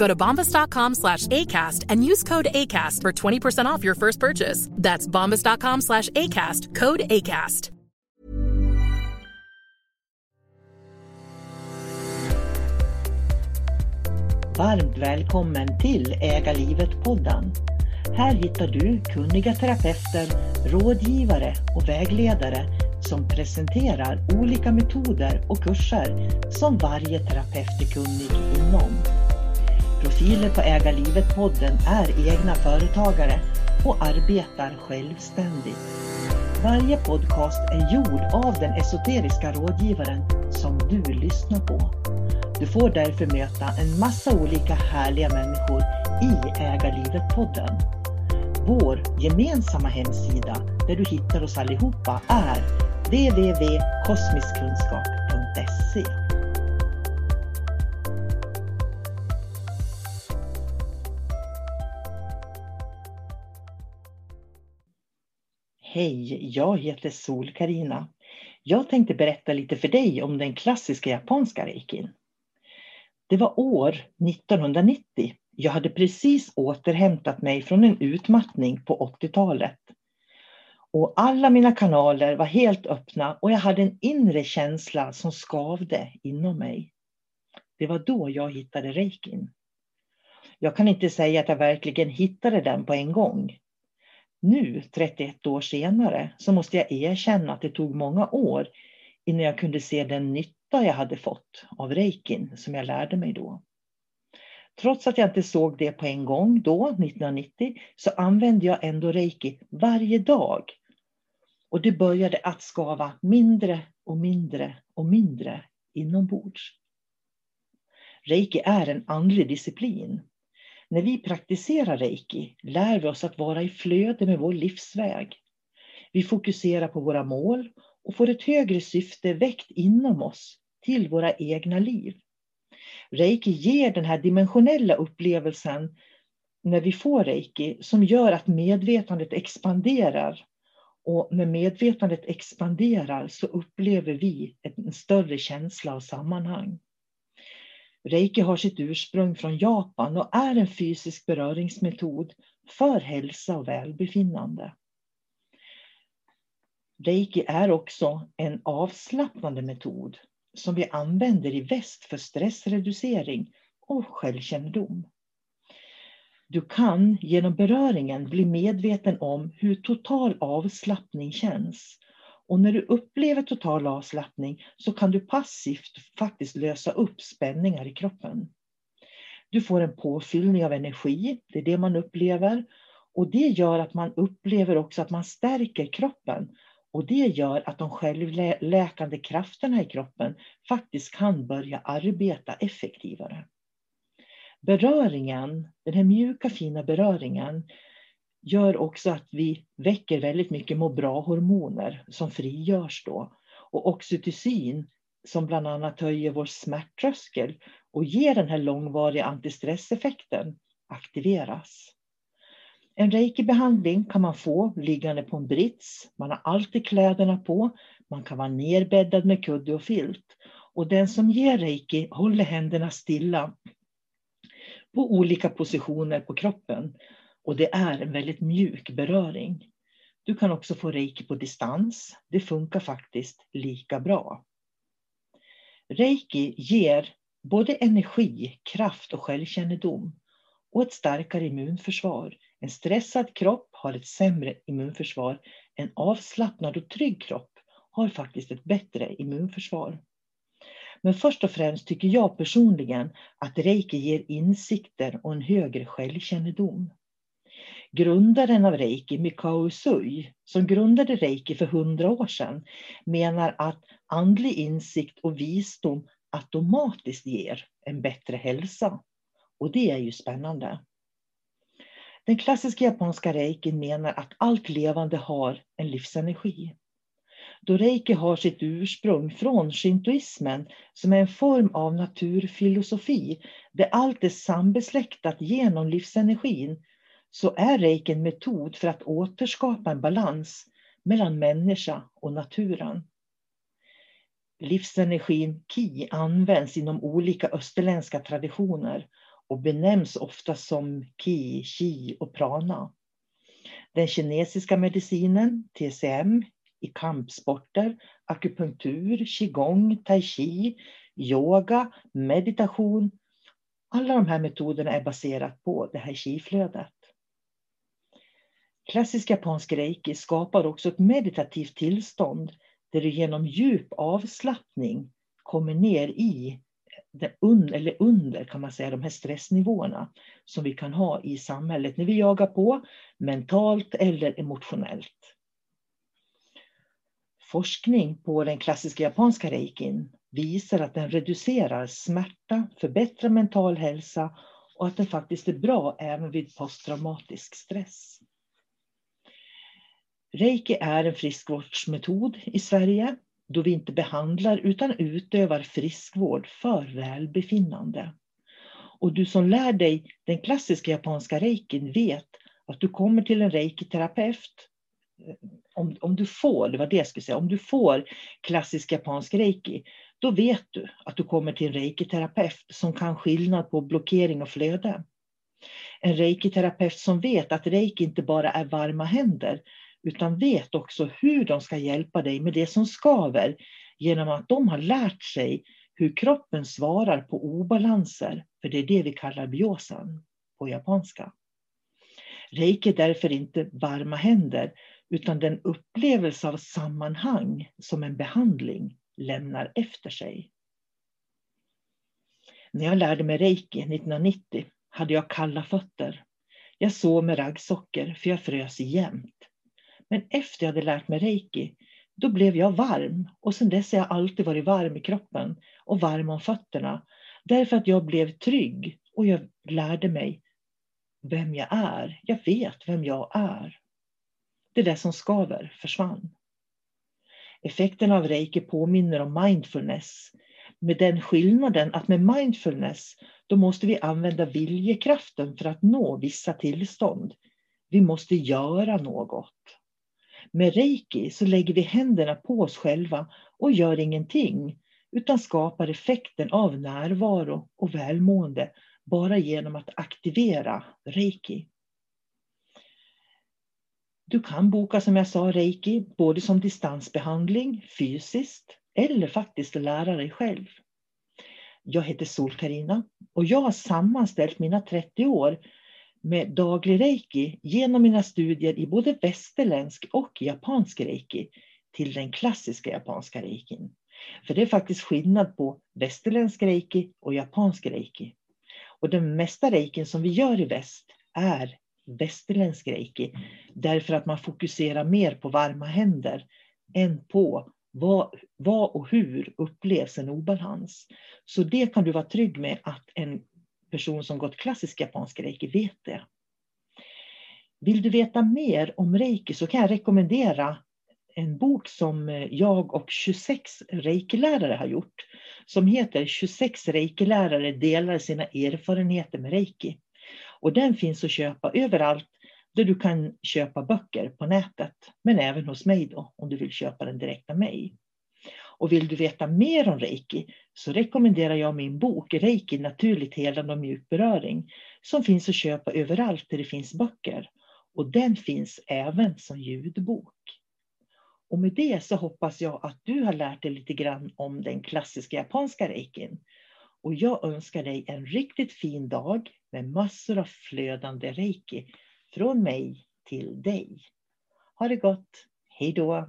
Go to bombas.com slash ACAST and use code ACAST for 20% off your first purchase. That's bombas.com slash ACAST. Code ACAST. Varmt välkommen till Äga livet-podden. Här hittar du kunniga terapeuter, rådgivare och vägledare som presenterar olika metoder och kurser som varje terapeut är kunnig inom. Profiler på Äga livet-podden är egna företagare och arbetar självständigt. Varje podcast är gjord av den esoteriska rådgivaren som du lyssnar på. Du får därför möta en massa olika härliga människor i Äga livet-podden. Vår gemensamma hemsida där du hittar oss allihopa är www.kosmiskkunskap.se Hej, jag heter sol karina Jag tänkte berätta lite för dig om den klassiska japanska reikin. Det var år 1990. Jag hade precis återhämtat mig från en utmattning på 80-talet. Och alla mina kanaler var helt öppna och jag hade en inre känsla som skavde inom mig. Det var då jag hittade reikin. Jag kan inte säga att jag verkligen hittade den på en gång. Nu, 31 år senare, så måste jag erkänna att det tog många år innan jag kunde se den nytta jag hade fått av reikin som jag lärde mig då. Trots att jag inte såg det på en gång då, 1990, så använde jag ändå reiki varje dag. Och det började att skava mindre och mindre och mindre inombords. Reiki är en andlig disciplin. När vi praktiserar reiki lär vi oss att vara i flöde med vår livsväg. Vi fokuserar på våra mål och får ett högre syfte väckt inom oss till våra egna liv. Reiki ger den här dimensionella upplevelsen när vi får reiki som gör att medvetandet expanderar. Och när medvetandet expanderar så upplever vi en större känsla av sammanhang. Reiki har sitt ursprung från Japan och är en fysisk beröringsmetod för hälsa och välbefinnande. Reiki är också en avslappnande metod som vi använder i väst för stressreducering och självkännedom. Du kan genom beröringen bli medveten om hur total avslappning känns. Och när du upplever total avslappning så kan du passivt faktiskt lösa upp spänningar i kroppen. Du får en påfyllning av energi, det är det man upplever. Och det gör att man upplever också att man stärker kroppen och det gör att de självläkande krafterna i kroppen faktiskt kan börja arbeta effektivare. Beröringen, den här mjuka fina beröringen, gör också att vi väcker väldigt mycket må bra-hormoner som frigörs då. Och oxytocin som bland annat höjer vår smärttröskel och ger den här långvariga antistresseffekten aktiveras. En reiki-behandling kan man få liggande på en brits. Man har alltid kläderna på. Man kan vara nerbäddad med kudde och filt. Och den som ger reiki håller händerna stilla på olika positioner på kroppen. Och det är en väldigt mjuk beröring. Du kan också få reiki på distans. Det funkar faktiskt lika bra. Reiki ger både energi, kraft och självkännedom och ett starkare immunförsvar. En stressad kropp har ett sämre immunförsvar. En avslappnad och trygg kropp har faktiskt ett bättre immunförsvar. Men först och främst tycker jag personligen att reiki ger insikter och en högre självkännedom. Grundaren av reiki, Mikao Usui, som grundade reiki för hundra år sedan, menar att andlig insikt och visdom automatiskt ger en bättre hälsa. Och det är ju spännande. Den klassiska japanska reikin menar att allt levande har en livsenergi. Då reiki har sitt ursprung från shintoismen som är en form av naturfilosofi där allt är sambesläktat genom livsenergin så är reiki en metod för att återskapa en balans mellan människa och naturen. Livsenergin ki används inom olika österländska traditioner och benämns ofta som ki, chi och prana. Den kinesiska medicinen, TCM, i kampsporter, akupunktur, qigong, tai chi, yoga, meditation. Alla de här metoderna är baserat på det här qi-flödet. Klassisk japansk reiki skapar också ett meditativt tillstånd där du genom djup avslappning kommer ner i eller under kan man säga, de här stressnivåerna som vi kan ha i samhället när vi jagar på mentalt eller emotionellt. Forskning på den klassiska japanska reikin visar att den reducerar smärta, förbättrar mental hälsa och att den faktiskt är bra även vid posttraumatisk stress. Reiki är en friskvårdsmetod i Sverige då vi inte behandlar utan utövar friskvård för välbefinnande. Och du som lär dig den klassiska japanska reikin vet att du kommer till en reiki-terapeut eh, om, om du får, det var det jag skulle säga, om du får klassisk japansk reiki, då vet du att du kommer till en reiki-terapeut som kan skillnad på blockering och flöde. En reiki-terapeut som vet att reiki inte bara är varma händer, utan vet också hur de ska hjälpa dig med det som skaver genom att de har lärt sig hur kroppen svarar på obalanser, för det är det vi kallar biosan på japanska. Reiki är därför inte varma händer, utan den upplevelse av sammanhang som en behandling lämnar efter sig. När jag lärde mig reiki 1990 hade jag kalla fötter. Jag sov med raggsockor för jag frös jämt. Men efter jag hade lärt mig reiki, då blev jag varm och sedan dess har jag alltid varit varm i kroppen och varm om fötterna. Därför att jag blev trygg och jag lärde mig vem jag är. Jag vet vem jag är. Det där som skaver försvann. Effekten av reiki påminner om mindfulness med den skillnaden att med mindfulness då måste vi använda viljekraften för att nå vissa tillstånd. Vi måste göra något. Med reiki så lägger vi händerna på oss själva och gör ingenting utan skapar effekten av närvaro och välmående bara genom att aktivera reiki. Du kan boka som jag sa reiki både som distansbehandling fysiskt eller faktiskt lära dig själv. Jag heter sol karina och jag har sammanställt mina 30 år med daglig reiki genom mina studier i både västerländsk och japansk reiki till den klassiska japanska reikin. För det är faktiskt skillnad på västerländsk reiki och japansk reiki. Och den mesta reikin som vi gör i väst är västerländsk reiki. Därför att man fokuserar mer på varma händer än på vad, vad och hur upplevs en obalans. Så det kan du vara trygg med att en person som gått klassisk japansk reiki vet det. Vill du veta mer om reiki så kan jag rekommendera en bok som eh, jag och 26 reikilärare har gjort. Som heter 26 reikilärare delar sina erfarenheter med reiki. Och den finns att köpa överallt där du kan köpa böcker på nätet. Men även hos mig då, om du vill köpa den direkt av mig. Och vill du veta mer om reiki så rekommenderar jag min bok Reiki naturligt helande och mjuk beröring som finns att köpa överallt där det finns böcker. Och den finns även som ljudbok. Och med det så hoppas jag att du har lärt dig lite grann om den klassiska japanska reikin. Och jag önskar dig en riktigt fin dag med massor av flödande reiki från mig till dig. Ha det gott! Hej då!